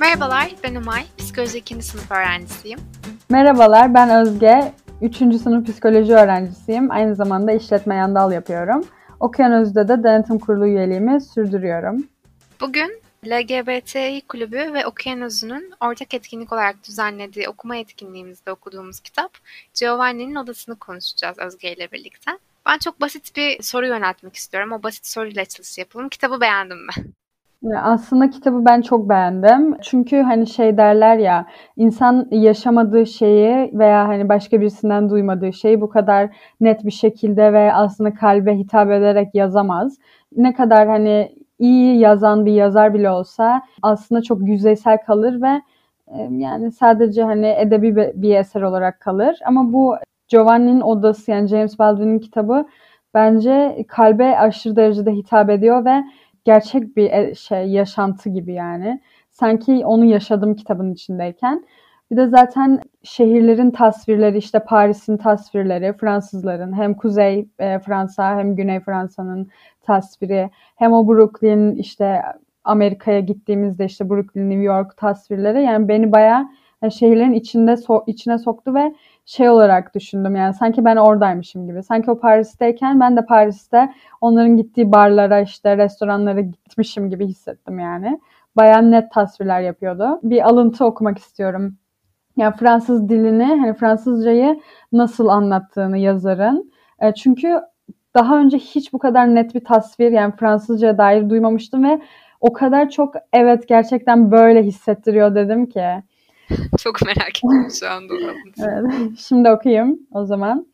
Merhabalar, ben Umay. Psikoloji 2. sınıf öğrencisiyim. Merhabalar, ben Özge. 3. sınıf psikoloji öğrencisiyim. Aynı zamanda işletme yandal yapıyorum. Okuyan Özde de denetim kurulu üyeliğimi sürdürüyorum. Bugün LGBTİ Kulübü ve Okuyan Özü'nün ortak etkinlik olarak düzenlediği okuma etkinliğimizde okuduğumuz kitap Giovanni'nin Odasını konuşacağız Özge ile birlikte. Ben çok basit bir soru yöneltmek istiyorum. O basit soruyla açılış yapalım. Kitabı beğendin mi? Aslında kitabı ben çok beğendim. Çünkü hani şey derler ya insan yaşamadığı şeyi veya hani başka birisinden duymadığı şeyi bu kadar net bir şekilde ve aslında kalbe hitap ederek yazamaz. Ne kadar hani iyi yazan bir yazar bile olsa aslında çok yüzeysel kalır ve yani sadece hani edebi bir eser olarak kalır. Ama bu Giovanni'nin Odası yani James Baldwin'in kitabı bence kalbe aşırı derecede hitap ediyor ve gerçek bir e, şey yaşantı gibi yani. Sanki onu yaşadım kitabın içindeyken. Bir de zaten şehirlerin tasvirleri işte Paris'in tasvirleri, Fransızların hem Kuzey e, Fransa hem Güney Fransa'nın tasviri, hem o Brooklyn işte Amerika'ya gittiğimizde işte Brooklyn, New York tasvirleri yani beni bayağı yani şehirlerin içinde so içine soktu ve şey olarak düşündüm yani sanki ben oradaymışım gibi. Sanki o Paris'teyken ben de Paris'te onların gittiği barlara işte restoranlara gitmişim gibi hissettim yani. Bayağı net tasvirler yapıyordu. Bir alıntı okumak istiyorum. Yani Fransız dilini, hani Fransızcayı nasıl anlattığını yazarın. E, çünkü daha önce hiç bu kadar net bir tasvir yani Fransızca'ya dair duymamıştım ve o kadar çok evet gerçekten böyle hissettiriyor dedim ki. Çok merak ettim şu anda. evet. Şimdi okuyayım o zaman.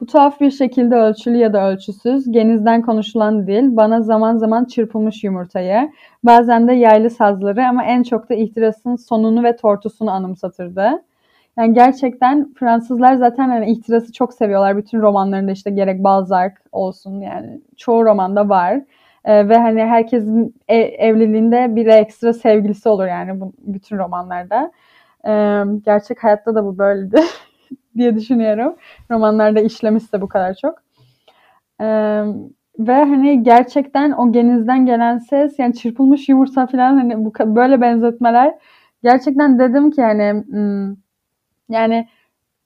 Bu tuhaf bir şekilde ölçülü ya da ölçüsüz, genizden konuşulan dil bana zaman zaman çırpılmış yumurtayı, bazen de yaylı sazları ama en çok da ihtirasın sonunu ve tortusunu anımsatırdı. Yani gerçekten Fransızlar zaten hani ihtirası çok seviyorlar. Bütün romanlarında işte gerek Balzac olsun yani çoğu romanda var. Ee, ve hani herkesin e, evliliğinde bir ekstra sevgilisi olur yani bu bütün romanlarda. Ee, gerçek hayatta da bu böyledi diye düşünüyorum. Romanlarda işlemişse bu kadar çok. Ee, ve hani gerçekten o genizden gelen ses yani çırpılmış yumurta falan hani bu böyle benzetmeler gerçekten dedim ki hani hmm, yani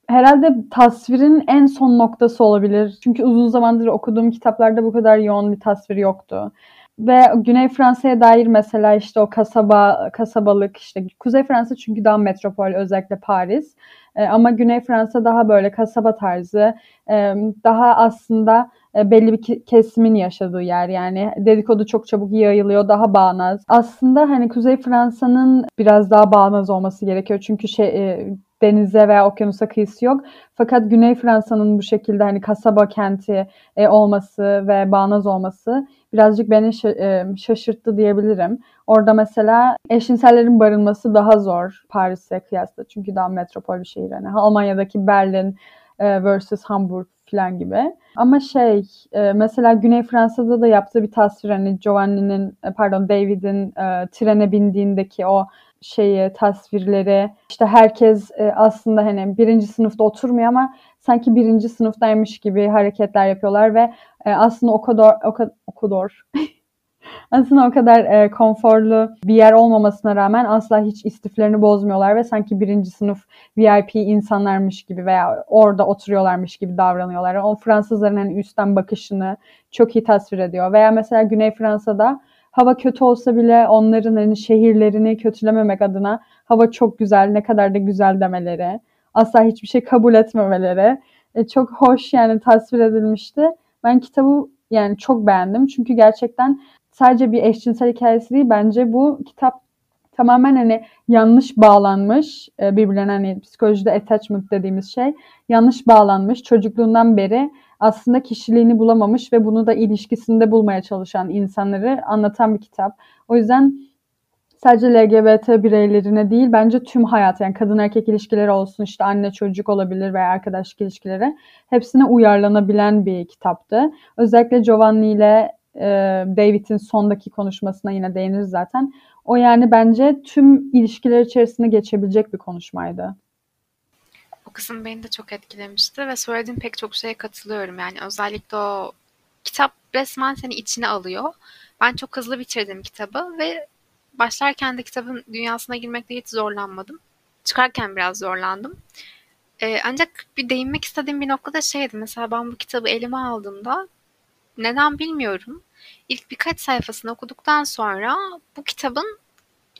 herhalde tasvirin en son noktası olabilir. Çünkü uzun zamandır okuduğum kitaplarda bu kadar yoğun bir tasvir yoktu. Ve Güney Fransa'ya dair mesela işte o kasaba, kasabalık işte Kuzey Fransa çünkü daha metropol özellikle Paris. E, ama Güney Fransa daha böyle kasaba tarzı, e, daha aslında e, belli bir kesimin yaşadığı yer yani dedikodu çok çabuk yayılıyor daha bağnaz. Aslında hani Kuzey Fransa'nın biraz daha bağnaz olması gerekiyor çünkü şey e, denize veya okyanusa kıyısı yok. Fakat Güney Fransa'nın bu şekilde hani kasaba kenti e, olması ve bağnaz olması birazcık beni e, şaşırttı diyebilirim. Orada mesela eşcinsellerin barınması daha zor Paris'e kıyasla. Çünkü daha metropol bir şehir. Yani Almanya'daki Berlin e, versus Hamburg falan gibi. Ama şey e, mesela Güney Fransa'da da yaptığı bir tasvir hani Giovanni'nin pardon David'in trene bindiğindeki o şeyi, tasvirleri. İşte herkes e, aslında hani birinci sınıfta oturmuyor ama sanki birinci sınıftaymış gibi hareketler yapıyorlar ve e, aslında o kadar o kadar, o kadar aslında o kadar e, konforlu bir yer olmamasına rağmen asla hiç istiflerini bozmuyorlar ve sanki birinci sınıf VIP insanlarmış gibi veya orada oturuyorlarmış gibi davranıyorlar. O Fransızların hani üstten bakışını çok iyi tasvir ediyor. Veya mesela Güney Fransa'da hava kötü olsa bile onların hani şehirlerini kötülememek adına hava çok güzel, ne kadar da güzel demeleri, asla hiçbir şey kabul etmemeleri e, çok hoş yani tasvir edilmişti. Ben kitabı yani çok beğendim çünkü gerçekten sadece bir eşcinsel hikayesi değil bence bu kitap tamamen hani yanlış bağlanmış e, birbirlerine hani psikolojide attachment dediğimiz şey yanlış bağlanmış çocukluğundan beri aslında kişiliğini bulamamış ve bunu da ilişkisinde bulmaya çalışan insanları anlatan bir kitap. O yüzden sadece LGBT bireylerine değil bence tüm hayat yani kadın erkek ilişkileri olsun işte anne çocuk olabilir veya arkadaşlık ilişkileri hepsine uyarlanabilen bir kitaptı. Özellikle Giovanni ile e, David'in sondaki konuşmasına yine değiniriz zaten. O yani bence tüm ilişkiler içerisinde geçebilecek bir konuşmaydı. O kısım beni de çok etkilemişti ve söylediğim pek çok şeye katılıyorum. Yani özellikle o kitap resmen seni içine alıyor. Ben çok hızlı bitirdim kitabı ve başlarken de kitabın dünyasına girmekte hiç zorlanmadım. Çıkarken biraz zorlandım. Ee, ancak bir değinmek istediğim bir noktada şeydi. Mesela ben bu kitabı elime aldığımda neden bilmiyorum. İlk birkaç sayfasını okuduktan sonra bu kitabın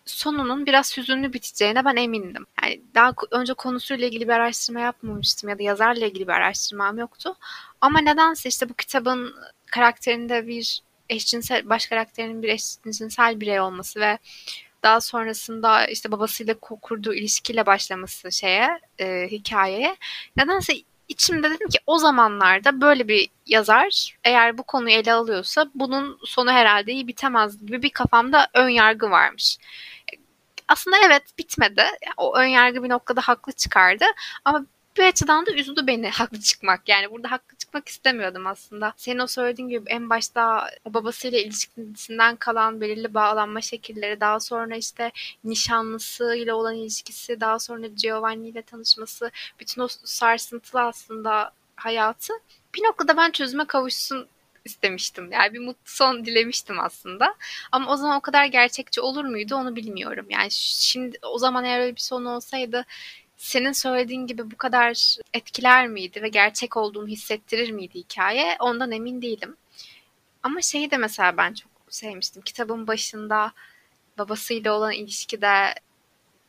sonunun biraz hüzünlü biteceğine ben emindim. Yani daha önce konusuyla ilgili bir araştırma yapmamıştım ya da yazarla ilgili bir araştırmam yoktu. Ama nedense işte bu kitabın karakterinde bir eşcinsel, baş karakterinin bir eşcinsel birey olması ve daha sonrasında işte babasıyla kurduğu ilişkiyle başlaması şeye, e, hikayeye. Nedense içimde dedim ki o zamanlarda böyle bir yazar eğer bu konuyu ele alıyorsa bunun sonu herhalde iyi bitemez gibi bir kafamda ön yargı varmış. Aslında evet bitmedi. O ön yargı bir noktada haklı çıkardı. Ama bir açıdan da üzdü beni haklı çıkmak. Yani burada haklı çıkmak istemiyordum aslında. Senin o söylediğin gibi en başta babasıyla ilişkisinden kalan belirli bağlanma şekilleri, daha sonra işte nişanlısıyla olan ilişkisi, daha sonra Giovanni ile tanışması, bütün o sarsıntılı aslında hayatı bir noktada ben çözüme kavuşsun istemiştim. Yani bir mutlu son dilemiştim aslında. Ama o zaman o kadar gerçekçi olur muydu onu bilmiyorum. Yani şimdi o zaman eğer öyle bir son olsaydı senin söylediğin gibi bu kadar etkiler miydi ve gerçek olduğunu hissettirir miydi hikaye? Ondan emin değilim. Ama şeyi de mesela ben çok sevmiştim. Kitabın başında babasıyla olan ilişkide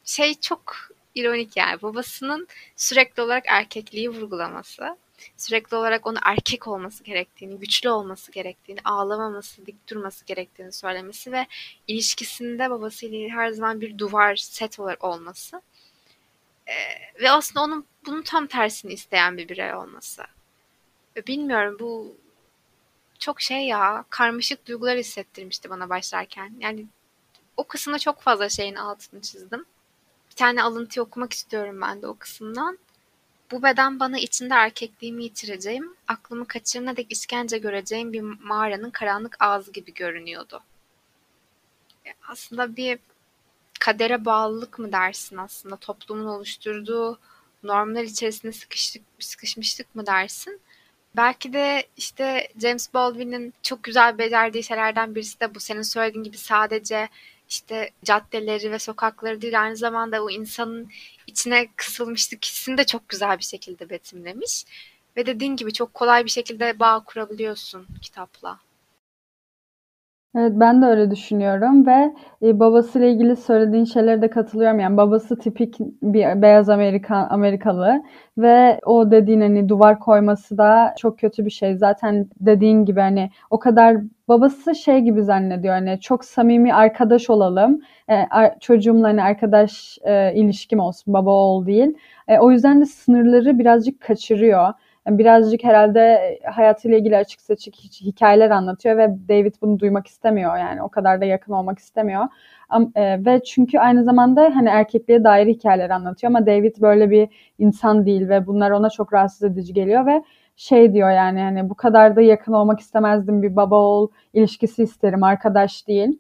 şey çok ironik yani babasının sürekli olarak erkekliği vurgulaması sürekli olarak onu erkek olması gerektiğini, güçlü olması gerektiğini, ağlamaması, dik durması gerektiğini söylemesi ve ilişkisinde babasıyla her zaman bir duvar set olarak olması. Ee, ve aslında onun bunun tam tersini isteyen bir birey olması. Bilmiyorum bu çok şey ya karmaşık duygular hissettirmişti bana başlarken. Yani o kısımda çok fazla şeyin altını çizdim. Bir tane alıntı okumak istiyorum ben de o kısımdan. Bu beden bana içinde erkekliğimi yitireceğim, aklımı kaçırana dek işkence göreceğim bir mağaranın karanlık ağzı gibi görünüyordu. Aslında bir kadere bağlılık mı dersin aslında toplumun oluşturduğu normlar içerisinde sıkıştık, sıkışmıştık mı dersin? Belki de işte James Baldwin'in çok güzel becerdiği şeylerden birisi de bu. Senin söylediğin gibi sadece işte caddeleri ve sokakları değil aynı zamanda o insanın içine kısılmışlık hissini de çok güzel bir şekilde betimlemiş. Ve dediğin gibi çok kolay bir şekilde bağ kurabiliyorsun kitapla. Evet ben de öyle düşünüyorum ve e, babasıyla ilgili söylediğin şeylere de katılıyorum. Yani babası tipik bir beyaz Amerikan Amerikalı ve o dediğin hani duvar koyması da çok kötü bir şey. Zaten dediğin gibi hani o kadar babası şey gibi zannediyor hani çok samimi arkadaş olalım. E, çocuğumla hani arkadaş e, ilişkim olsun baba oğul değil. E, o yüzden de sınırları birazcık kaçırıyor birazcık herhalde hayatıyla ilgili açık seçik hikayeler anlatıyor ve David bunu duymak istemiyor yani o kadar da yakın olmak istemiyor. E, ve çünkü aynı zamanda hani erkekliğe dair hikayeler anlatıyor ama David böyle bir insan değil ve bunlar ona çok rahatsız edici geliyor ve şey diyor yani hani bu kadar da yakın olmak istemezdim bir baba oğul ilişkisi isterim arkadaş değil.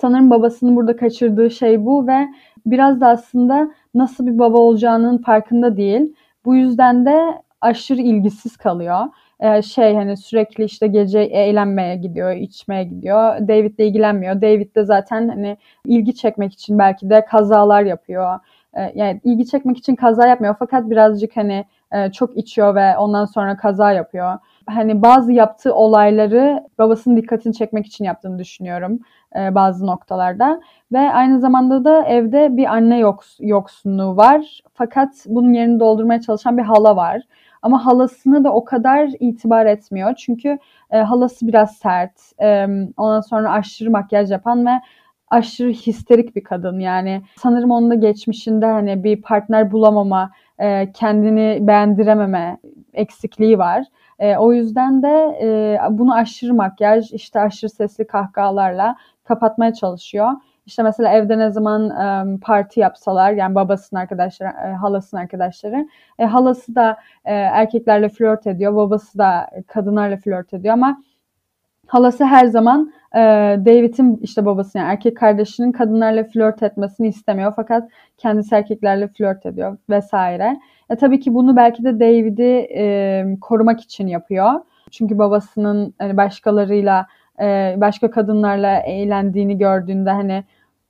Sanırım babasının burada kaçırdığı şey bu ve biraz da aslında nasıl bir baba olacağının farkında değil. Bu yüzden de aşırı ilgisiz kalıyor. Ee, şey hani sürekli işte gece eğlenmeye gidiyor, içmeye gidiyor. David'le ilgilenmiyor. David de zaten hani ilgi çekmek için belki de kazalar yapıyor. Ee, yani ilgi çekmek için kaza yapmıyor fakat birazcık hani e, çok içiyor ve ondan sonra kaza yapıyor. Hani bazı yaptığı olayları babasının dikkatini çekmek için yaptığını düşünüyorum e, bazı noktalarda. Ve aynı zamanda da evde bir anne yoks yoksunluğu var. Fakat bunun yerini doldurmaya çalışan bir hala var. Ama halasını da o kadar itibar etmiyor. Çünkü e, halası biraz sert. E, ondan sonra aşırı makyaj yapan ve aşırı histerik bir kadın. Yani sanırım onun da geçmişinde hani bir partner bulamama, e, kendini beğendirememe eksikliği var. E, o yüzden de e, bunu aşırı makyaj, işte aşırı sesli kahkahalarla kapatmaya çalışıyor. İşte mesela evde ne zaman e, parti yapsalar yani babasının arkadaşları, e, halasının arkadaşları, e, halası da e, erkeklerle flört ediyor, babası da kadınlarla flört ediyor ama halası her zaman e, David'in işte babası yani erkek kardeşinin kadınlarla flört etmesini istemiyor fakat kendisi erkeklerle flört ediyor vesaire. E, tabii ki bunu belki de David'i e, korumak için yapıyor. Çünkü babasının hani başkalarıyla e, başka kadınlarla eğlendiğini gördüğünde hani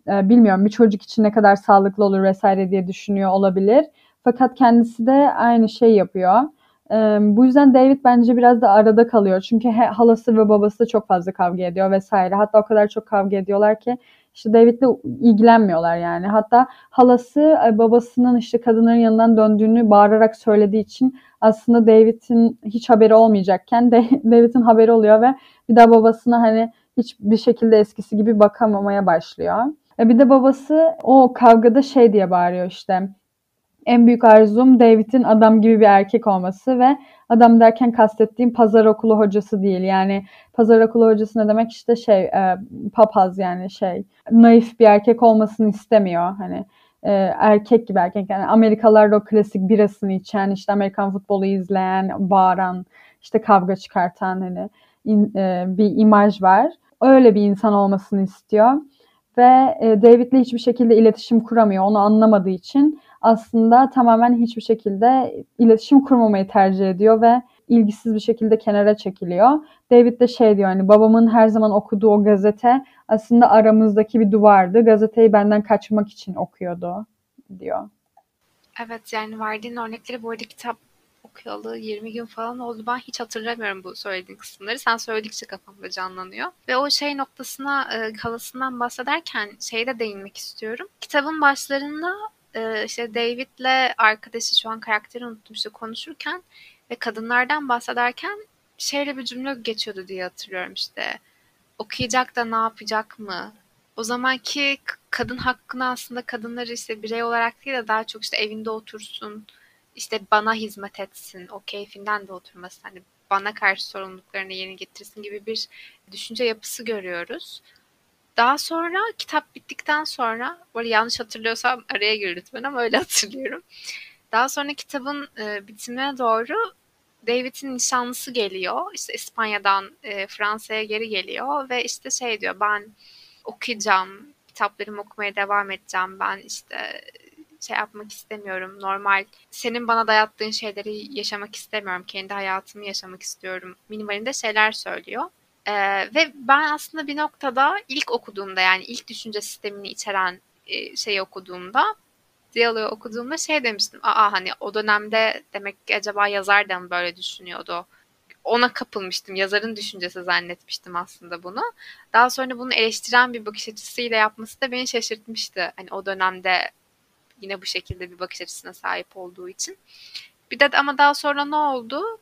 e, bilmiyorum bir çocuk için ne kadar sağlıklı olur vesaire diye düşünüyor olabilir. Fakat kendisi de aynı şey yapıyor. E, bu yüzden David bence biraz da arada kalıyor. Çünkü halası ve babası da çok fazla kavga ediyor vesaire. Hatta o kadar çok kavga ediyorlar ki işte David'le ilgilenmiyorlar yani. Hatta halası babasının işte kadınların yanından döndüğünü bağırarak söylediği için aslında David'in hiç haberi olmayacakken David'in haberi oluyor ve bir daha babasına hani hiçbir şekilde eskisi gibi bakamamaya başlıyor. E bir de babası o kavgada şey diye bağırıyor işte. En büyük arzum David'in adam gibi bir erkek olması ve adam derken kastettiğim pazar okulu hocası değil. Yani pazar okulu hocası ne demek işte şey e, papaz yani şey naif bir erkek olmasını istemiyor. Hani e, erkek gibi erkek yani Amerikalılarda o klasik birasını içen işte Amerikan futbolu izleyen bağıran işte kavga çıkartan hani in, e, bir imaj var. Öyle bir insan olmasını istiyor ve e, David'le hiçbir şekilde iletişim kuramıyor. Onu anlamadığı için aslında tamamen hiçbir şekilde iletişim kurmamayı tercih ediyor ve ilgisiz bir şekilde kenara çekiliyor. David de şey diyor hani babamın her zaman okuduğu o gazete aslında aramızdaki bir duvardı. Gazeteyi benden kaçmak için okuyordu diyor. Evet yani verdiğin örnekleri bu arada kitap okuyalı 20 gün falan oldu. Ben hiç hatırlamıyorum bu söylediğin kısımları. Sen söyledikçe kafamda canlanıyor. Ve o şey noktasına e, halasından bahsederken şeye de değinmek istiyorum. Kitabın başlarında e, işte David'le arkadaşı şu an karakteri unuttum işte konuşurken ve kadınlardan bahsederken şeyle bir cümle geçiyordu diye hatırlıyorum işte. Okuyacak da ne yapacak mı? O zamanki kadın hakkını aslında kadınları işte birey olarak değil de daha çok işte evinde otursun, işte bana hizmet etsin, o keyfinden de oturmasın, hani bana karşı sorumluluklarını yeni getirsin gibi bir düşünce yapısı görüyoruz. Daha sonra kitap bittikten sonra, bu arada yanlış hatırlıyorsam araya gir lütfen ama öyle hatırlıyorum. Daha sonra kitabın e, bitimine doğru David'in nişanlısı geliyor. İşte İspanya'dan e, Fransa'ya geri geliyor ve işte şey diyor ben okuyacağım, kitaplarımı okumaya devam edeceğim. Ben işte şey yapmak istemiyorum. Normal senin bana dayattığın şeyleri yaşamak istemiyorum. Kendi hayatımı yaşamak istiyorum. Minimalinde şeyler söylüyor. Ee, ve ben aslında bir noktada ilk okuduğumda yani ilk düşünce sistemini içeren e, şeyi okuduğumda diyaloğu okuduğumda şey demiştim. Aa hani o dönemde demek ki acaba yazar da mı böyle düşünüyordu? Ona kapılmıştım. Yazarın düşüncesi zannetmiştim aslında bunu. Daha sonra bunu eleştiren bir bakış açısıyla yapması da beni şaşırtmıştı. Hani o dönemde yine bu şekilde bir bakış açısına sahip olduğu için. Bir de ama daha sonra ne oldu?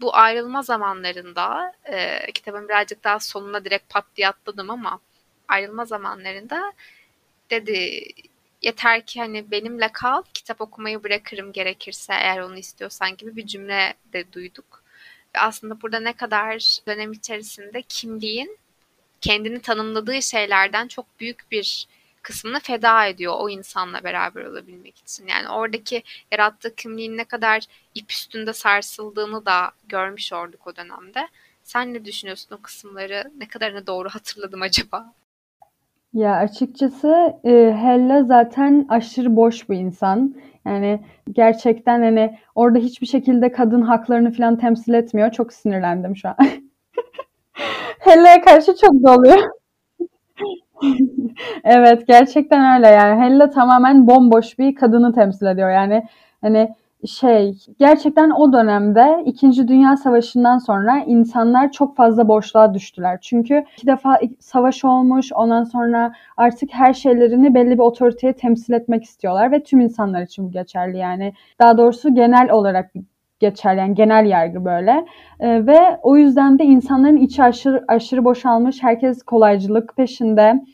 Bu ayrılma zamanlarında e, kitabın birazcık daha sonuna direkt pat diye atladım ama ayrılma zamanlarında dedi yeter ki hani benimle kal kitap okumayı bırakırım gerekirse eğer onu istiyorsan gibi bir cümle de duyduk. Ve aslında burada ne kadar dönem içerisinde kimliğin kendini tanımladığı şeylerden çok büyük bir kısmını feda ediyor o insanla beraber olabilmek için. Yani oradaki yarattığı kimliğin ne kadar ip üstünde sarsıldığını da görmüş olduk o dönemde. Sen ne düşünüyorsun o kısımları? Ne kadarını doğru hatırladım acaba? Ya açıkçası e, Hella zaten aşırı boş bir insan. Yani gerçekten hani orada hiçbir şekilde kadın haklarını falan temsil etmiyor. Çok sinirlendim şu an. Hella'ya karşı çok doluyor. Evet gerçekten öyle yani Hella tamamen bomboş bir kadını temsil ediyor yani hani şey gerçekten o dönemde 2. Dünya Savaşı'ndan sonra insanlar çok fazla boşluğa düştüler. Çünkü iki defa savaş olmuş ondan sonra artık her şeylerini belli bir otoriteye temsil etmek istiyorlar ve tüm insanlar için bu geçerli yani. Daha doğrusu genel olarak geçerli yani genel yargı böyle. E, ve o yüzden de insanların içi aşırı aşırı boşalmış. Herkes kolaycılık peşinde.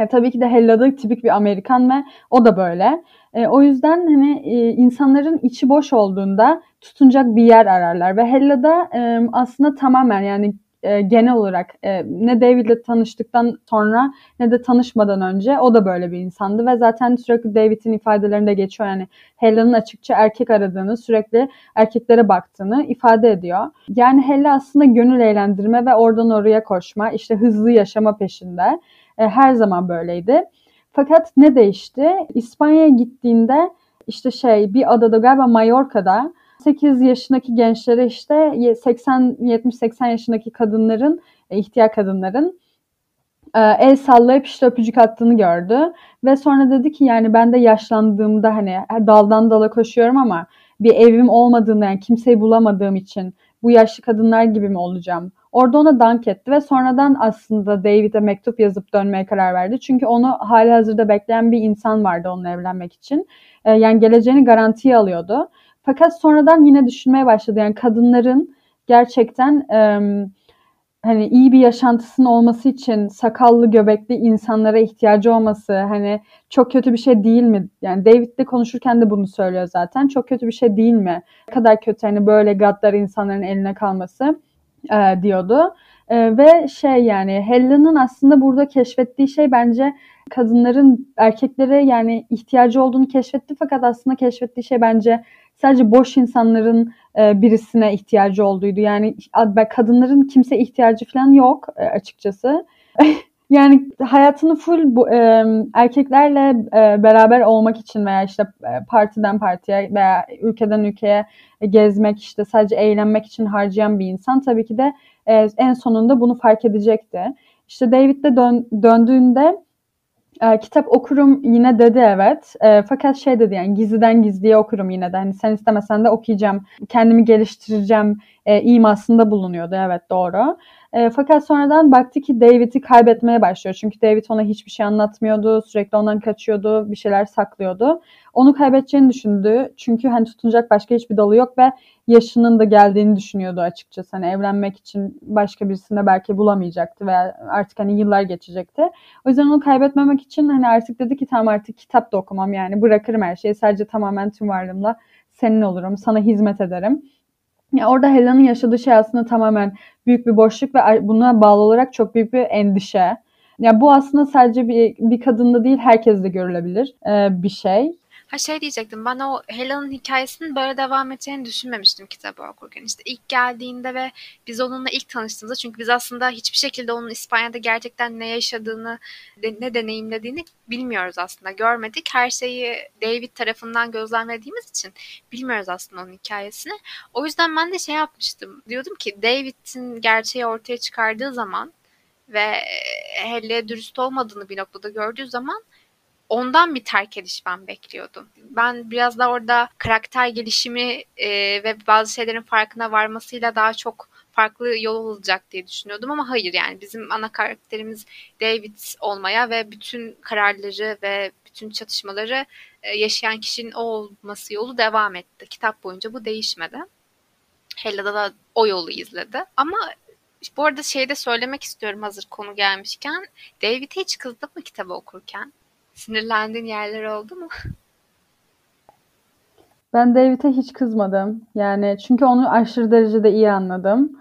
E, tabii ki de Hella'da tipik bir Amerikan ve o da böyle. E, o yüzden hani e, insanların içi boş olduğunda tutunacak bir yer ararlar ve Hella'da e, aslında tamamen yani e, genel olarak e, ne David'le tanıştıktan sonra ne de tanışmadan önce o da böyle bir insandı ve zaten sürekli David'in ifadelerinde geçiyor yani Hella'nın açıkça erkek aradığını, sürekli erkeklere baktığını ifade ediyor. Yani Hella aslında gönül eğlendirme ve oradan oraya koşma, işte hızlı yaşama peşinde. E, her zaman böyleydi. Fakat ne değişti? İspanya'ya gittiğinde işte şey bir adada galiba Mallorca'da 8 yaşındaki gençlere işte 80 70 80 yaşındaki kadınların e, ihtiyar kadınların e, el sallayıp işte öpücük attığını gördü. Ve sonra dedi ki yani ben de yaşlandığımda hani daldan dala koşuyorum ama bir evim olmadığında yani kimseyi bulamadığım için bu yaşlı kadınlar gibi mi olacağım? Orada ona dank etti ve sonradan aslında David'e mektup yazıp dönmeye karar verdi. Çünkü onu hali hazırda bekleyen bir insan vardı onunla evlenmek için. E, yani geleceğini garantiye alıyordu. Fakat sonradan yine düşünmeye başladı. Yani kadınların gerçekten hani iyi bir yaşantısının olması için sakallı göbekli insanlara ihtiyacı olması hani çok kötü bir şey değil mi? Yani David'le konuşurken de bunu söylüyor zaten. Çok kötü bir şey değil mi? Ne kadar kötü hani böyle gaddar insanların eline kalması e, diyordu. E, ve şey yani Helen'ın aslında burada keşfettiği şey bence kadınların erkeklere yani ihtiyacı olduğunu keşfetti fakat aslında keşfettiği şey bence sadece boş insanların e, birisine ihtiyacı olduğuydu. Yani kadınların kimse ihtiyacı falan yok e, açıkçası. yani hayatını full bu e, erkeklerle e, beraber olmak için veya işte e, partiden partiye veya ülkeden ülkeye gezmek işte sadece eğlenmek için harcayan bir insan tabii ki de e, en sonunda bunu fark edecekti. İşte David de dön, döndüğünde e, kitap okurum yine dedi evet. E, fakat şey dedi yani gizliden gizliye okurum yine de. Hani sen istemesen de okuyacağım. Kendimi geliştireceğim e, imasında bulunuyordu. Evet doğru. E, fakat sonradan baktı ki David'i kaybetmeye başlıyor. Çünkü David ona hiçbir şey anlatmıyordu. Sürekli ondan kaçıyordu. Bir şeyler saklıyordu. Onu kaybedeceğini düşündü. Çünkü hani tutunacak başka hiçbir dalı yok ve yaşının da geldiğini düşünüyordu açıkçası. Hani evlenmek için başka birisini belki bulamayacaktı veya artık hani yıllar geçecekti. O yüzden onu kaybetmemek için hani artık dedi ki tamam artık kitap da okumam yani bırakırım her şeyi. Sadece tamamen tüm varlığımla senin olurum. Sana hizmet ederim. Ya orada Helen'in yaşadığı şey aslında tamamen büyük bir boşluk ve buna bağlı olarak çok büyük bir endişe. Ya bu aslında sadece bir, bir kadında değil herkeste görülebilir ee, bir şey. Ha şey diyecektim ben o Helen'ın hikayesinin böyle devam edeceğini düşünmemiştim kitabı okurken. İşte ilk geldiğinde ve biz onunla ilk tanıştığımızda çünkü biz aslında hiçbir şekilde onun İspanya'da gerçekten ne yaşadığını, ne deneyimlediğini bilmiyoruz aslında. Görmedik. Her şeyi David tarafından gözlemlediğimiz için bilmiyoruz aslında onun hikayesini. O yüzden ben de şey yapmıştım. Diyordum ki David'in gerçeği ortaya çıkardığı zaman ve Helle'ye dürüst olmadığını bir noktada gördüğü zaman ondan bir terk ediş ben bekliyordum. Ben biraz da orada karakter gelişimi e, ve bazı şeylerin farkına varmasıyla daha çok farklı yol olacak diye düşünüyordum ama hayır yani bizim ana karakterimiz David olmaya ve bütün kararları ve bütün çatışmaları e, yaşayan kişinin o olması yolu devam etti. Kitap boyunca bu değişmedi. Hella'da da o yolu izledi. Ama bu arada şey de söylemek istiyorum hazır konu gelmişken. David hiç kızdı mı kitabı okurken? Sinirlendiğin yerler oldu mu? Ben David'e hiç kızmadım. Yani çünkü onu aşırı derecede iyi anladım.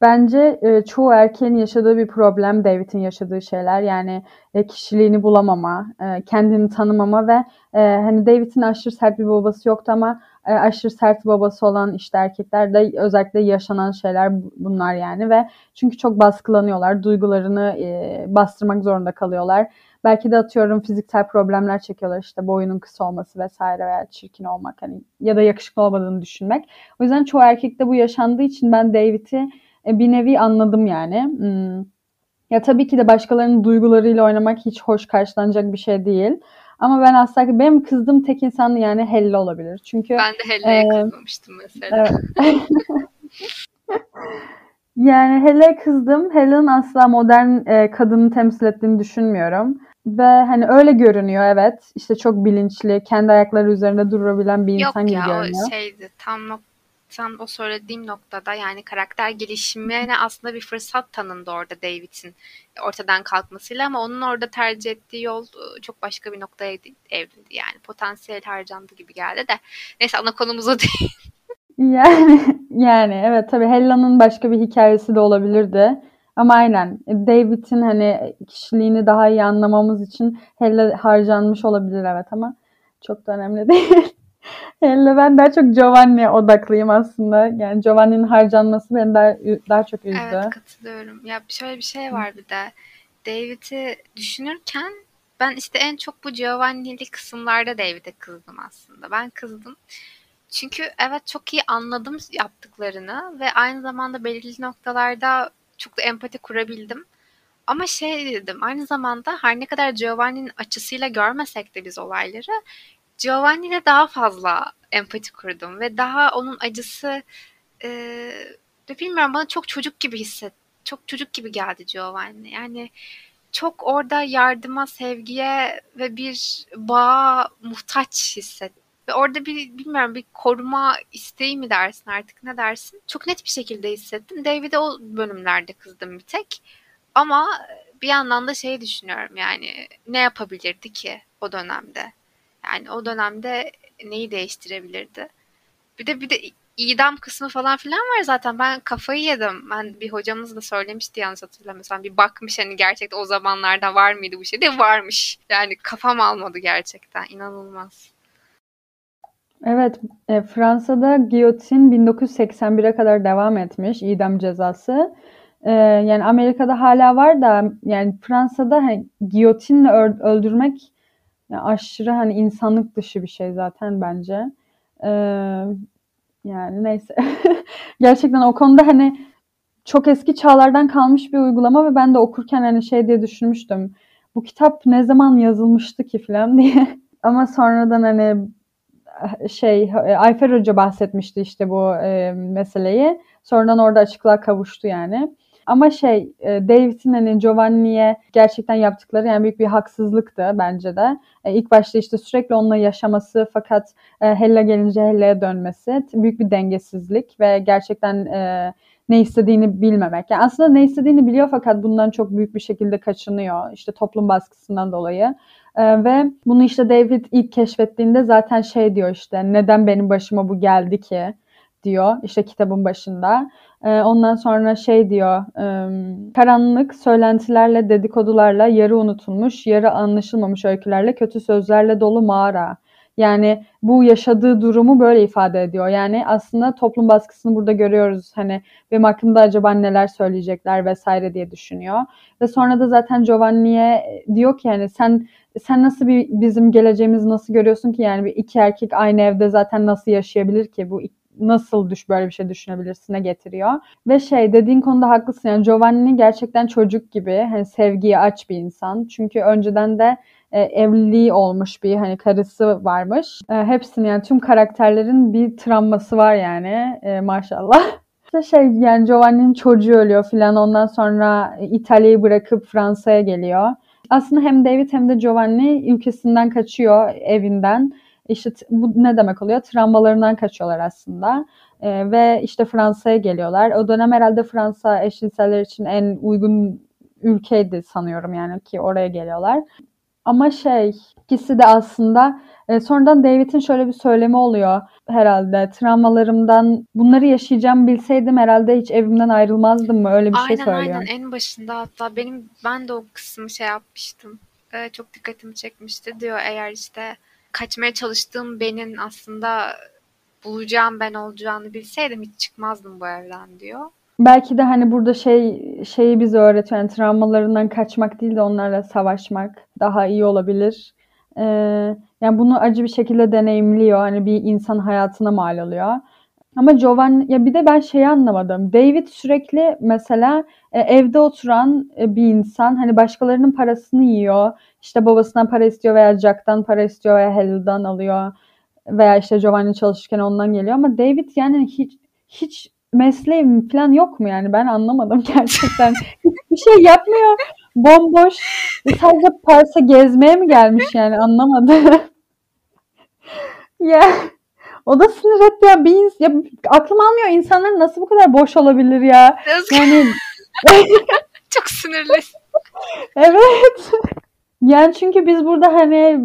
Bence e, çoğu erkeğin yaşadığı bir problem David'in yaşadığı şeyler. Yani e, kişiliğini bulamama, e, kendini tanımama ve e, hani David'in aşırı sert bir babası yoktu ama e, aşırı sert babası olan işte erkeklerde özellikle yaşanan şeyler bunlar yani ve çünkü çok baskılanıyorlar, duygularını e, bastırmak zorunda kalıyorlar Belki de atıyorum fiziksel problemler çekiyorlar işte boyunun kısa olması vesaire veya çirkin olmak hani ya da yakışıklı olmadığını düşünmek. O yüzden çoğu erkekte bu yaşandığı için ben David'i e, bir nevi anladım yani. Hmm. Ya tabii ki de başkalarının duygularıyla oynamak hiç hoş karşılanacak bir şey değil. Ama ben aslında benim kızdığım tek insan yani Helle olabilir. Çünkü ben de Helle'ye e, kızmamıştım mesela. Evet. yani Helle'ye kızdım. Helle'nin asla modern e, kadını temsil ettiğini düşünmüyorum. Ve hani öyle görünüyor evet. İşte çok bilinçli, kendi ayakları üzerinde durabilen bir insan Yok gibi ya, görünüyor. Yok ya o şeydi tam nok tam o söylediğim noktada yani karakter gelişimine aslında bir fırsat tanındı orada David'in ortadan kalkmasıyla ama onun orada tercih ettiği yol ıı, çok başka bir noktaya evrildi yani potansiyel harcandı gibi geldi de neyse ana konumuz o değil. Yani yani evet tabii Hella'nın başka bir hikayesi de olabilirdi. Ama aynen David'in hani kişiliğini daha iyi anlamamız için Helle harcanmış olabilir evet ama çok da önemli değil. Helle ben daha çok Giovanni odaklıyım aslında. Yani Giovanni'nin harcanması beni daha, daha çok üzdü. Evet katılıyorum. Ya şöyle bir şey var bir de. David'i düşünürken ben işte en çok bu Giovanni'li kısımlarda David'e kızdım aslında. Ben kızdım. Çünkü evet çok iyi anladım yaptıklarını ve aynı zamanda belirli noktalarda çok da empati kurabildim. Ama şey dedim aynı zamanda her ne kadar Giovanni'nin açısıyla görmesek de biz olayları Giovanni ile daha fazla empati kurdum ve daha onun acısı e, bilmiyorum bana çok çocuk gibi hisset çok çocuk gibi geldi Giovanni. Yani çok orada yardıma, sevgiye ve bir bağa muhtaç hissettim. Ve orada bir bilmiyorum bir koruma isteği mi dersin artık ne dersin? Çok net bir şekilde hissettim. David'e o bölümlerde kızdım bir tek. Ama bir yandan da şey düşünüyorum yani ne yapabilirdi ki o dönemde? Yani o dönemde neyi değiştirebilirdi? Bir de bir de idam kısmı falan filan var zaten. Ben kafayı yedim. Ben bir hocamız da söylemişti yanlış hatırlamıyorsam. Bir bakmış hani gerçekten o zamanlarda var mıydı bu şey de varmış. Yani kafam almadı gerçekten. inanılmaz. Evet, e, Fransa'da giyotin 1981'e kadar devam etmiş idam cezası. E, yani Amerika'da hala var da yani Fransa'da hani, giyotinle öldürmek yani aşırı hani insanlık dışı bir şey zaten bence. E, yani neyse. Gerçekten o konuda hani çok eski çağlardan kalmış bir uygulama ve ben de okurken hani şey diye düşünmüştüm. Bu kitap ne zaman yazılmıştı ki falan diye. Ama sonradan hani şey Ayfer Hoca bahsetmişti işte bu e, meseleyi. Sonradan orada açıklığa kavuştu yani. Ama şey e, David'in hani Giovanni'ye gerçekten yaptıkları yani büyük bir haksızlıktı bence de. E, ilk başta işte sürekli onunla yaşaması fakat e, Hella gelince Hella'ya dönmesi büyük bir dengesizlik ve gerçekten e, ne istediğini bilmemek. Yani aslında ne istediğini biliyor fakat bundan çok büyük bir şekilde kaçınıyor. İşte toplum baskısından dolayı. Ee, ve bunu işte David ilk keşfettiğinde zaten şey diyor işte neden benim başıma bu geldi ki diyor işte kitabın başında. Ee, ondan sonra şey diyor karanlık söylentilerle dedikodularla yarı unutulmuş yarı anlaşılmamış öykülerle kötü sözlerle dolu mağara. Yani bu yaşadığı durumu böyle ifade ediyor. Yani aslında toplum baskısını burada görüyoruz. Hani benim hakkımda acaba neler söyleyecekler vesaire diye düşünüyor. Ve sonra da zaten Giovanni'ye diyor ki yani sen sen nasıl bir bizim geleceğimizi nasıl görüyorsun ki yani bir iki erkek aynı evde zaten nasıl yaşayabilir ki bu nasıl düş böyle bir şey düşünebilirsine getiriyor. Ve şey dediğin konuda haklısın yani Giovanni gerçekten çocuk gibi hani sevgiye aç bir insan. Çünkü önceden de e, evliliği olmuş bir hani karısı varmış. E, hepsinin yani tüm karakterlerin bir travması var yani e, maşallah. İşte şey yani Giovanni'nin çocuğu ölüyor filan ondan sonra İtalya'yı bırakıp Fransa'ya geliyor. Aslında hem David hem de Giovanni ülkesinden kaçıyor evinden. İşte bu ne demek oluyor? Travmalarından kaçıyorlar aslında. E, ve işte Fransa'ya geliyorlar. O dönem herhalde Fransa eşcinseller için en uygun ülkeydi sanıyorum yani ki oraya geliyorlar. Ama şey ikisi de aslında e, sonradan David'in şöyle bir söylemi oluyor herhalde. Travmalarımdan bunları yaşayacağım bilseydim herhalde hiç evimden ayrılmazdım mı? Öyle bir aynen, şey söylüyor. Aynen en başında hatta benim ben de o kısmı şey yapmıştım. Ee, çok dikkatimi çekmişti diyor eğer işte kaçmaya çalıştığım benim aslında bulacağım ben olacağını bilseydim hiç çıkmazdım bu evden diyor. Belki de hani burada şey şeyi bize öğretiyor. Yani travmalarından kaçmak değil de onlarla savaşmak daha iyi olabilir. Ee, yani bunu acı bir şekilde deneyimliyor. Hani bir insan hayatına mal oluyor. Ama Giovanni ya bir de ben şeyi anlamadım. David sürekli mesela e, evde oturan e, bir insan hani başkalarının parasını yiyor. İşte babasından para istiyor veya Jack'tan para istiyor veya Hell'dan alıyor. Veya işte Giovanni çalışırken ondan geliyor ama David yani hiç hiç mesleğim falan yok mu yani ben anlamadım gerçekten. Hiçbir şey yapmıyor. Bomboş. Sadece Paris'e gezmeye mi gelmiş yani anlamadım. ya o da sinir etti ya. Bir ins- ya aklım almıyor insanlar nasıl bu kadar boş olabilir ya. Yani çok sinirli. evet. Yani çünkü biz burada hani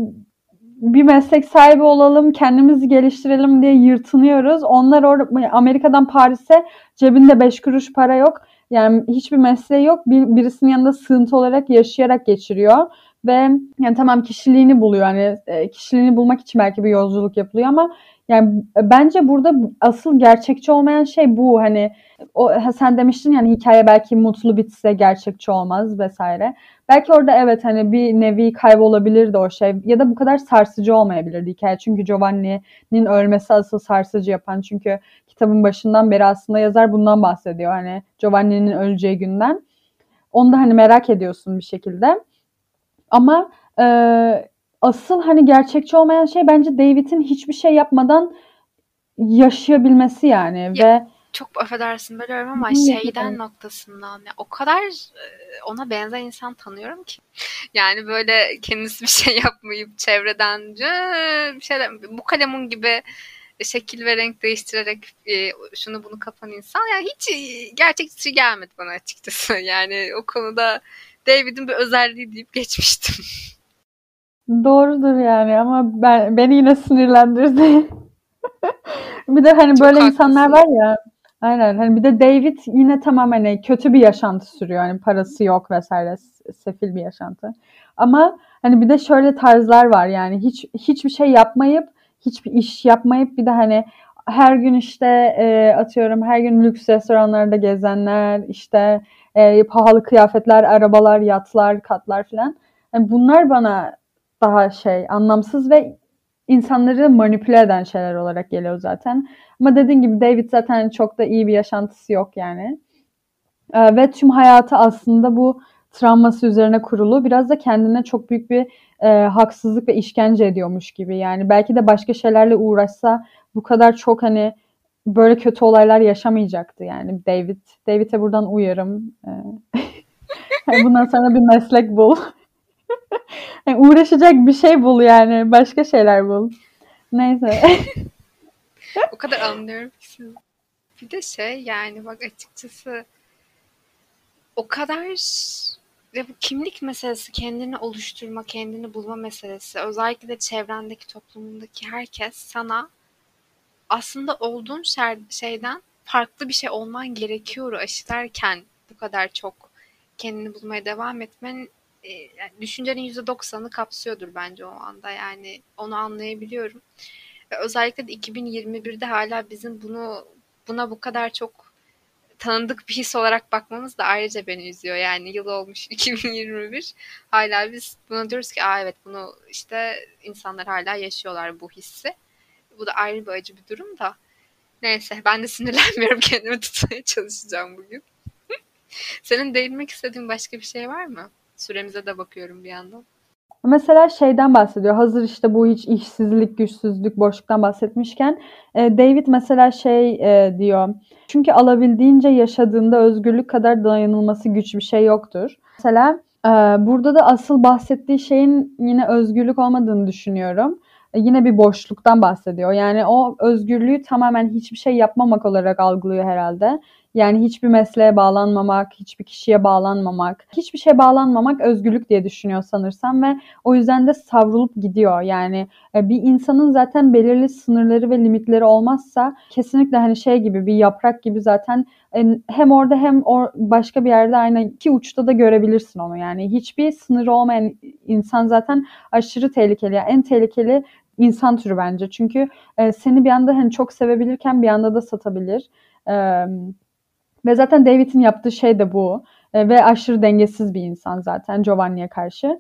bir meslek sahibi olalım, kendimizi geliştirelim diye yırtınıyoruz. Onlar orada Amerika'dan Paris'e cebinde 5 kuruş para yok. Yani hiçbir mesleği yok. Bir, birisinin yanında sığıntı olarak yaşayarak geçiriyor. Ve yani tamam kişiliğini buluyor. Hani e, kişiliğini bulmak için belki bir yolculuk yapılıyor ama yani bence burada asıl gerçekçi olmayan şey bu. Hani o sen demiştin yani hikaye belki mutlu bitse gerçekçi olmaz vesaire. Belki orada evet hani bir nevi kaybolabilirdi o şey ya da bu kadar sarsıcı olmayabilirdi hikaye. Çünkü Giovanni'nin ölmesi asıl sarsıcı yapan. Çünkü kitabın başından beri aslında yazar bundan bahsediyor. Hani Giovanni'nin öleceği günden. Onu da hani merak ediyorsun bir şekilde. Ama e, asıl hani gerçekçi olmayan şey bence David'in hiçbir şey yapmadan yaşayabilmesi yani Ya, ve çok affedersin bölüyorum ama Hı, şeyden evet. noktasından ya o kadar e, ona benzer insan tanıyorum ki. Yani böyle kendisi bir şey yapmayıp çevreden "Cıı, bir şeyler bu kalemun gibi şekil ve renk değiştirerek e, şunu bunu kapan insan yani hiç e, gerçekçi gelmedi bana açıkçası. Yani o konuda David'in bir özelliği deyip geçmiştim. doğrudur yani ama ben beni yine sinirlendirdi. Bir de hani Çok böyle insanlar haklısın. var ya aynen hani bir de David yine tamam hani kötü bir yaşantı sürüyor. Hani parası yok vesaire sefil bir yaşantı. Ama hani bir de şöyle tarzlar var yani hiç hiçbir şey yapmayıp hiçbir iş yapmayıp bir de hani her gün işte e, atıyorum her gün lüks restoranlarda gezenler işte e, pahalı kıyafetler, arabalar, yatlar, katlar filan. Yani bunlar bana daha şey anlamsız ve insanları manipüle eden şeyler olarak geliyor zaten. Ama dediğin gibi David zaten çok da iyi bir yaşantısı yok yani. Ee, ve tüm hayatı aslında bu travması üzerine kurulu. Biraz da kendine çok büyük bir e, haksızlık ve işkence ediyormuş gibi. Yani belki de başka şeylerle uğraşsa bu kadar çok hani böyle kötü olaylar yaşamayacaktı yani David. David'e buradan uyarım. Ee, bundan sonra bir meslek bul. Yani uğraşacak bir şey bul yani. Başka şeyler bul. Neyse. O kadar anlıyorum ki. Bir de şey yani bak açıkçası o kadar ve bu kimlik meselesi, kendini oluşturma, kendini bulma meselesi, özellikle de çevrendeki, toplumundaki herkes sana aslında olduğun şeyden farklı bir şey olman gerekiyor aşılarken bu kadar çok kendini bulmaya devam etmen e, yani düşüncenin %90'ını kapsıyordur bence o anda. Yani onu anlayabiliyorum. Ve özellikle de 2021'de hala bizim bunu buna bu kadar çok tanıdık bir his olarak bakmamız da ayrıca beni üzüyor. Yani yıl olmuş 2021. Hala biz buna diyoruz ki Aa, evet bunu işte insanlar hala yaşıyorlar bu hissi. Bu da ayrı bir acı bir durum da. Neyse ben de sinirlenmiyorum kendimi tutmaya çalışacağım bugün. Senin değinmek istediğin başka bir şey var mı? Süremize de bakıyorum bir yandan. Mesela şeyden bahsediyor. Hazır işte bu hiç işsizlik, güçsüzlük, boşluktan bahsetmişken e, David mesela şey e, diyor. Çünkü alabildiğince yaşadığında özgürlük kadar dayanılması güç bir şey yoktur. Mesela e, burada da asıl bahsettiği şeyin yine özgürlük olmadığını düşünüyorum. Yine bir boşluktan bahsediyor. Yani o özgürlüğü tamamen hiçbir şey yapmamak olarak algılıyor herhalde. Yani hiçbir mesleğe bağlanmamak, hiçbir kişiye bağlanmamak, hiçbir şeye bağlanmamak özgürlük diye düşünüyor sanırsam ve o yüzden de savrulup gidiyor. Yani e, bir insanın zaten belirli sınırları ve limitleri olmazsa kesinlikle hani şey gibi bir yaprak gibi zaten e, hem orada hem or başka bir yerde aynı iki uçta da görebilirsin onu. Yani hiçbir sınırı olmayan insan zaten aşırı tehlikeli. Yani en tehlikeli insan türü bence. Çünkü e, seni bir anda hani çok sevebilirken bir anda da satabilir. Ve zaten David'in yaptığı şey de bu. E, ve aşırı dengesiz bir insan zaten Giovanni'ye karşı.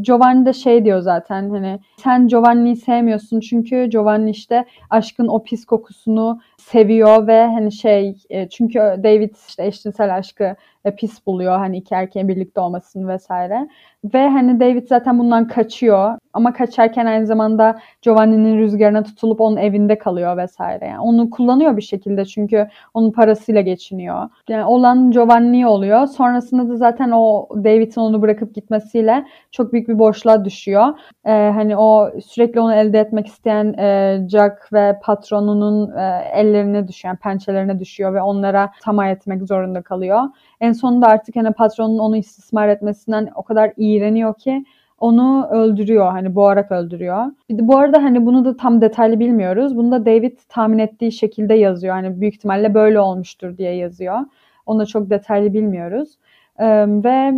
Giovanni de şey diyor zaten hani sen Giovanni'yi sevmiyorsun çünkü Giovanni işte aşkın o pis kokusunu seviyor ve hani şey e, çünkü David işte eşcinsel aşkı e, pis buluyor hani iki erkeğin birlikte olmasını vesaire. Ve hani David zaten bundan kaçıyor ama kaçarken aynı zamanda Giovanni'nin rüzgarına tutulup onun evinde kalıyor vesaire. Yani onu kullanıyor bir şekilde çünkü onun parasıyla geçiniyor. Yani olan Giovanni oluyor. Sonrasında da zaten o David'in onu bırakıp gitmesiyle çok büyük bir boşluğa düşüyor. Ee, hani o sürekli onu elde etmek isteyen e, Jack ve patronunun e, ellerine düşüyor, yani pençelerine düşüyor ve onlara tamah etmek zorunda kalıyor. En sonunda artık hani patronun onu istismar etmesinden o kadar iğreniyor ki onu öldürüyor hani boğarak öldürüyor. Bu arada hani bunu da tam detaylı bilmiyoruz. Bunu da David tahmin ettiği şekilde yazıyor. Hani büyük ihtimalle böyle olmuştur diye yazıyor. Onu da çok detaylı bilmiyoruz. Ve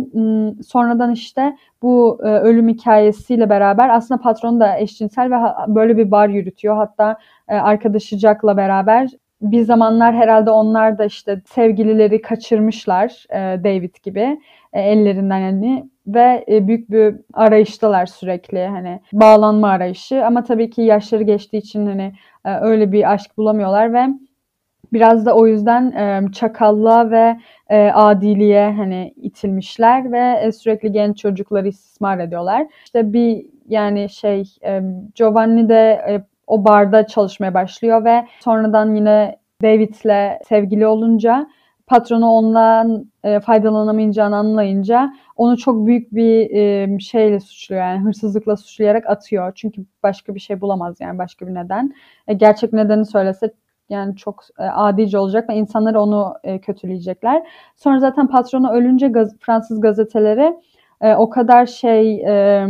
sonradan işte bu e, ölüm hikayesiyle beraber aslında patron da eşcinsel ve böyle bir bar yürütüyor. Hatta e, arkadaşı Jack'la beraber bir zamanlar herhalde onlar da işte sevgilileri kaçırmışlar e, David gibi e, ellerinden yani ve e, büyük bir arayıştalar sürekli hani bağlanma arayışı ama tabii ki yaşları geçtiği için hani e, öyle bir aşk bulamıyorlar ve Biraz da o yüzden e, çakallığa ve e, adiliğe hani itilmişler ve e, sürekli genç çocukları istismar ediyorlar. İşte bir yani şey e, Giovanni de e, o barda çalışmaya başlıyor ve sonradan yine David'le sevgili olunca patronu ondan e, faydalanamayacağını anlayınca onu çok büyük bir e, şeyle suçluyor yani hırsızlıkla suçlayarak atıyor. Çünkü başka bir şey bulamaz yani başka bir neden. E, gerçek nedeni söylese yani çok e, adice olacak ve insanlar onu e, kötüleyecekler. Sonra zaten patronu ölünce gaz, Fransız gazeteleri e, o kadar şey e,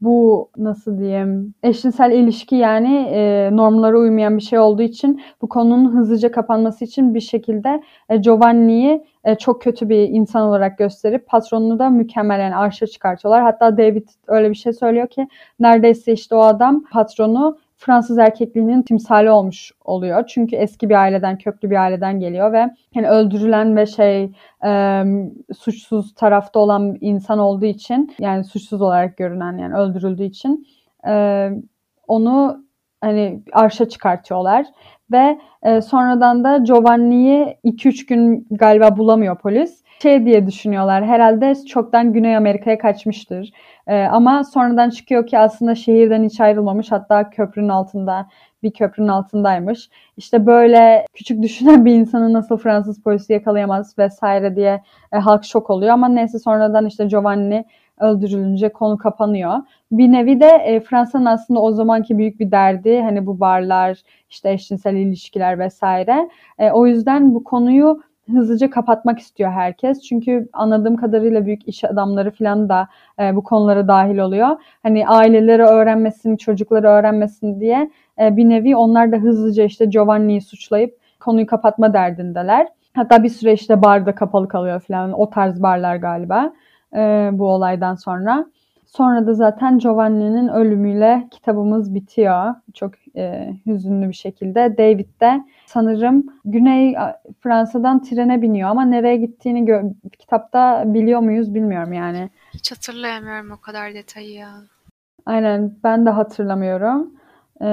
bu nasıl diyeyim eşcinsel ilişki yani e, normlara uymayan bir şey olduğu için bu konunun hızlıca kapanması için bir şekilde e, Giovanni'yi e, çok kötü bir insan olarak gösterip patronunu da mükemmel yani arşa çıkartıyorlar. Hatta David öyle bir şey söylüyor ki neredeyse işte o adam patronu Fransız erkekliğinin timsali olmuş oluyor. Çünkü eski bir aileden, köklü bir aileden geliyor ve yani öldürülen ve şey e, suçsuz tarafta olan insan olduğu için yani suçsuz olarak görünen yani öldürüldüğü için e, onu hani arşa çıkartıyorlar ve e, sonradan da Giovanni'yi 2-3 gün galiba bulamıyor polis. Şey diye düşünüyorlar herhalde çoktan Güney Amerika'ya kaçmıştır. E, ama sonradan çıkıyor ki aslında şehirden hiç ayrılmamış hatta köprünün altında bir köprünün altındaymış. İşte böyle küçük düşünen bir insanı nasıl Fransız polisi yakalayamaz vesaire diye e, halk şok oluyor ama neyse sonradan işte Giovanni öldürülünce konu kapanıyor. Bir nevi de e, Fransa'nın aslında o zamanki büyük bir derdi hani bu barlar, işte eşcinsel ilişkiler vesaire. E, o yüzden bu konuyu hızlıca kapatmak istiyor herkes. Çünkü anladığım kadarıyla büyük iş adamları falan da e, bu konulara dahil oluyor. Hani aileleri öğrenmesin, çocukları öğrenmesin diye e, bir nevi onlar da hızlıca işte Giovanni'yi suçlayıp konuyu kapatma derdindeler. Hatta bir süre işte barda kapalı kalıyor falan. O tarz barlar galiba e, bu olaydan sonra. Sonra da zaten Giovanni'nin ölümüyle kitabımız bitiyor. Çok e, hüzünlü bir şekilde. David de sanırım Güney Fransa'dan trene biniyor ama nereye gittiğini kitapta biliyor muyuz bilmiyorum yani. Hiç hatırlayamıyorum o kadar detayı ya. Aynen ben de hatırlamıyorum. Ee,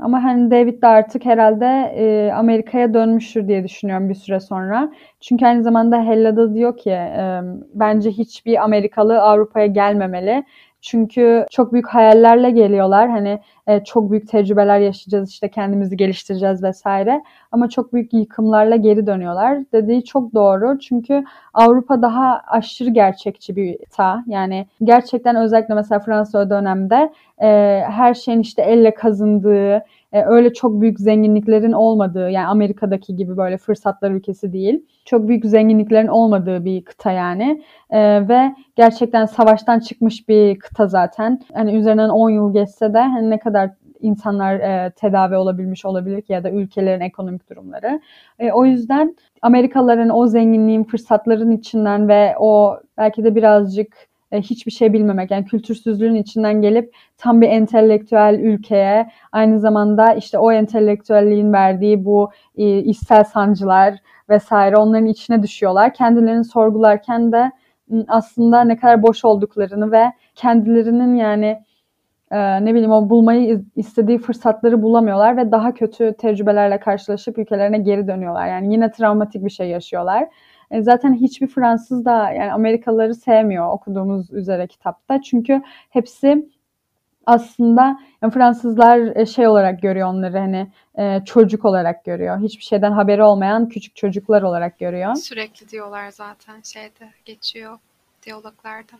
ama hani David de artık herhalde e, Amerika'ya dönmüştür diye düşünüyorum bir süre sonra. Çünkü aynı zamanda Hella'da diyor ki e, bence hiçbir Amerikalı Avrupa'ya gelmemeli. Çünkü çok büyük hayallerle geliyorlar. Hani e, çok büyük tecrübeler yaşayacağız işte kendimizi geliştireceğiz vesaire. Ama çok büyük yıkımlarla geri dönüyorlar. Dediği çok doğru. Çünkü Avrupa daha aşırı gerçekçi bir ta. Yani gerçekten özellikle mesela Fransa dönemde e, her şeyin işte elle kazındığı, e, öyle çok büyük zenginliklerin olmadığı yani Amerika'daki gibi böyle fırsatlar ülkesi değil. Çok büyük zenginliklerin olmadığı bir kıta yani. E, ve gerçekten savaştan çıkmış bir kıta zaten. Hani üzerinden 10 yıl geçse de hani ne kadar insanlar e, tedavi olabilmiş olabilir ki ya da ülkelerin ekonomik durumları. E, o yüzden Amerikalıların o zenginliğin, fırsatların içinden ve o belki de birazcık e, hiçbir şey bilmemek yani kültürsüzlüğün içinden gelip tam bir entelektüel ülkeye aynı zamanda işte o entelektüelliğin verdiği bu e, içsel sancılar vesaire onların içine düşüyorlar. Kendilerini sorgularken de aslında ne kadar boş olduklarını ve kendilerinin yani e, ne bileyim o bulmayı istediği fırsatları bulamıyorlar ve daha kötü tecrübelerle karşılaşıp ülkelerine geri dönüyorlar. Yani yine travmatik bir şey yaşıyorlar. E, zaten hiçbir Fransız da yani Amerikalıları sevmiyor okuduğumuz üzere kitapta. Çünkü hepsi aslında yani Fransızlar e, şey olarak görüyor onları hani e, çocuk olarak görüyor. Hiçbir şeyden haberi olmayan küçük çocuklar olarak görüyor. Sürekli diyorlar zaten şeyde geçiyor diyaloglarda.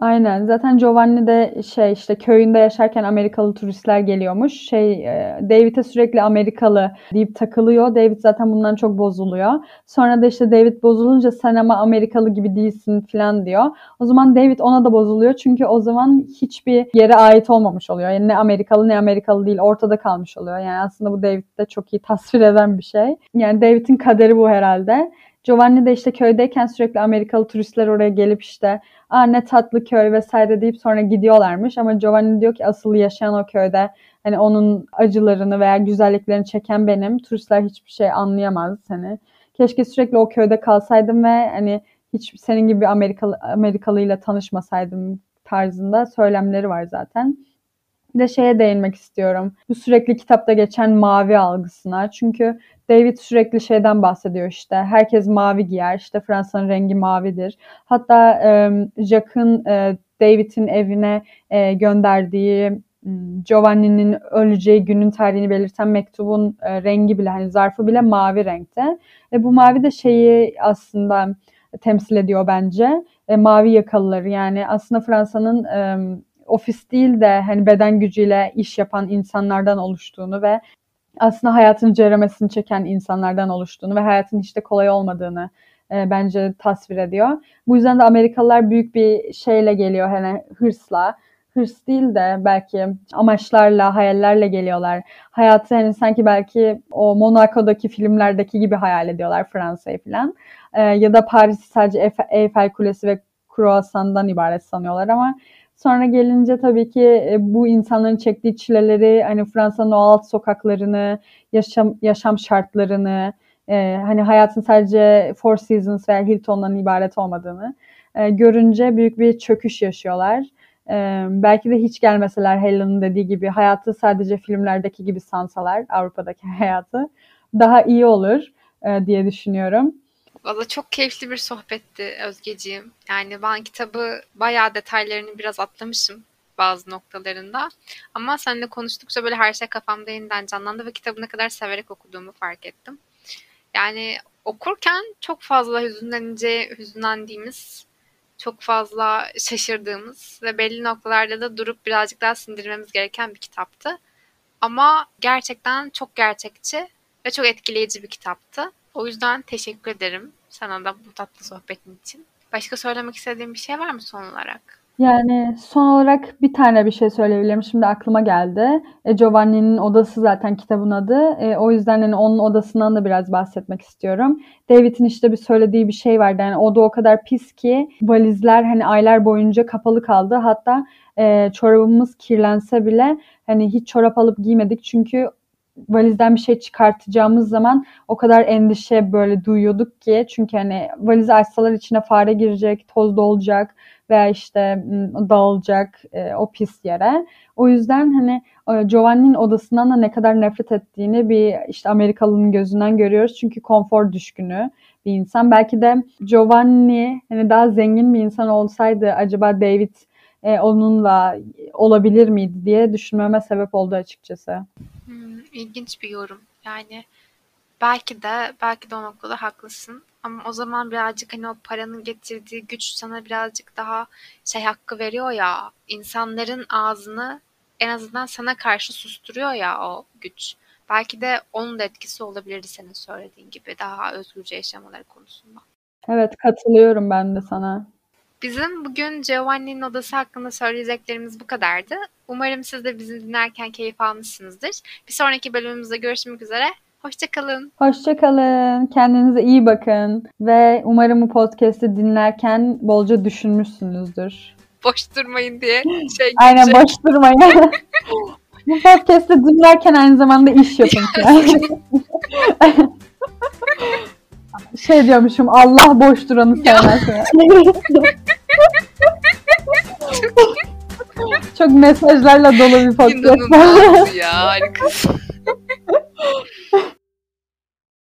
Aynen. Zaten Giovanni de şey işte köyünde yaşarken Amerikalı turistler geliyormuş. Şey e, David'e sürekli Amerikalı deyip takılıyor. David zaten bundan çok bozuluyor. Sonra da işte David bozulunca sen ama Amerikalı gibi değilsin falan diyor. O zaman David ona da bozuluyor. Çünkü o zaman hiçbir yere ait olmamış oluyor. Yani ne Amerikalı ne Amerikalı değil ortada kalmış oluyor. Yani aslında bu David'de çok iyi tasvir eden bir şey. Yani David'in kaderi bu herhalde. Giovanni de işte köydeyken sürekli Amerikalı turistler oraya gelip işte Aa, ne tatlı köy vesaire deyip sonra gidiyorlarmış. Ama Giovanni diyor ki asıl yaşayan o köyde hani onun acılarını veya güzelliklerini çeken benim. Turistler hiçbir şey anlayamaz hani. Keşke sürekli o köyde kalsaydım ve hani hiç senin gibi Amerikalı Amerikalıyla tanışmasaydım tarzında söylemleri var zaten. Bir de şeye değinmek istiyorum. Bu sürekli kitapta geçen mavi algısına. Çünkü David sürekli şeyden bahsediyor işte. Herkes mavi giyer. İşte Fransa'nın rengi mavidir. Hatta e, Jacques'ın e, David'in evine e, gönderdiği Giovanni'nin öleceği günün tarihini belirten mektubun e, rengi bile hani zarfı bile mavi renkte. Ve bu mavi de şeyi aslında temsil ediyor bence. E, mavi yakalıları yani aslında Fransa'nın e, ofis değil de hani beden gücüyle iş yapan insanlardan oluştuğunu ve aslında hayatın ceremesini çeken insanlardan oluştuğunu ve hayatın hiç de kolay olmadığını e, bence tasvir ediyor. Bu yüzden de Amerikalılar büyük bir şeyle geliyor hani hırsla hırs değil de belki amaçlarla, hayallerle geliyorlar. Hayatı hani sanki belki o Monaco'daki filmlerdeki gibi hayal ediyorlar Fransa'yı falan. Ee, ya da Paris'i sadece Eiffel Kulesi ve Croissant'dan ibaret sanıyorlar ama sonra gelince tabii ki e, bu insanların çektiği çileleri hani Fransa'nın o alt sokaklarını, yaşam yaşam şartlarını, e, hani hayatın sadece Four Seasons veya Hilton'dan ibaret olmadığını e, görünce büyük bir çöküş yaşıyorlar. Ee, belki de hiç gelmeseler Helen'ın dediği gibi hayatı sadece filmlerdeki gibi sansalar Avrupa'daki hayatı daha iyi olur e, diye düşünüyorum. Valla çok keyifli bir sohbetti Özgeciğim. Yani ben kitabı bayağı detaylarını biraz atlamışım bazı noktalarında. Ama seninle konuştukça böyle her şey kafamda yeniden canlandı ve kitabı ne kadar severek okuduğumu fark ettim. Yani okurken çok fazla hüzünlenince hüzünlendiğimiz çok fazla şaşırdığımız ve belli noktalarda da durup birazcık daha sindirmemiz gereken bir kitaptı. Ama gerçekten çok gerçekçi ve çok etkileyici bir kitaptı. O yüzden teşekkür ederim sana da bu tatlı sohbetin için. Başka söylemek istediğin bir şey var mı son olarak? Yani son olarak bir tane bir şey söyleyebilirim. Şimdi aklıma geldi. E, Giovanni'nin odası zaten kitabın adı. E, o yüzden hani onun odasından da biraz bahsetmek istiyorum. David'in işte bir söylediği bir şey vardı. Yani oda o kadar pis ki valizler hani aylar boyunca kapalı kaldı. Hatta e, çorabımız kirlense bile hani hiç çorap alıp giymedik. Çünkü valizden bir şey çıkartacağımız zaman o kadar endişe böyle duyuyorduk ki çünkü hani valizi açsalar içine fare girecek, toz dolacak veya işte dağılacak e, o pis yere. O yüzden hani Giovanni'nin odasından da ne kadar nefret ettiğini bir işte Amerikalının gözünden görüyoruz. Çünkü konfor düşkünü bir insan. Belki de Giovanni hani daha zengin bir insan olsaydı acaba David e, onunla olabilir miydi diye düşünmeme sebep oldu açıkçası. Hmm, ilginç bir yorum. Yani belki de belki de o noktada haklısın. Ama o zaman birazcık hani o paranın getirdiği güç sana birazcık daha şey hakkı veriyor ya insanların ağzını en azından sana karşı susturuyor ya o güç. Belki de onun da etkisi olabilirdi senin söylediğin gibi daha özgürce yaşamaları konusunda. Evet katılıyorum ben de sana. Bizim bugün Giovanni'nin odası hakkında söyleyeceklerimiz bu kadardı. Umarım siz de bizi dinlerken keyif almışsınızdır. Bir sonraki bölümümüzde görüşmek üzere. Hoşçakalın. Hoşçakalın. Kendinize iyi bakın. Ve umarım bu podcast'i dinlerken bolca düşünmüşsünüzdür. Boş durmayın diye şey Aynen boş durmayın. bu podcast'i dinlerken aynı zamanda iş yapın. şey diyormuşum Allah boş duranı sevmez. Çok mesajlarla dolu bir podcast. İnanılmaz ya harikasın.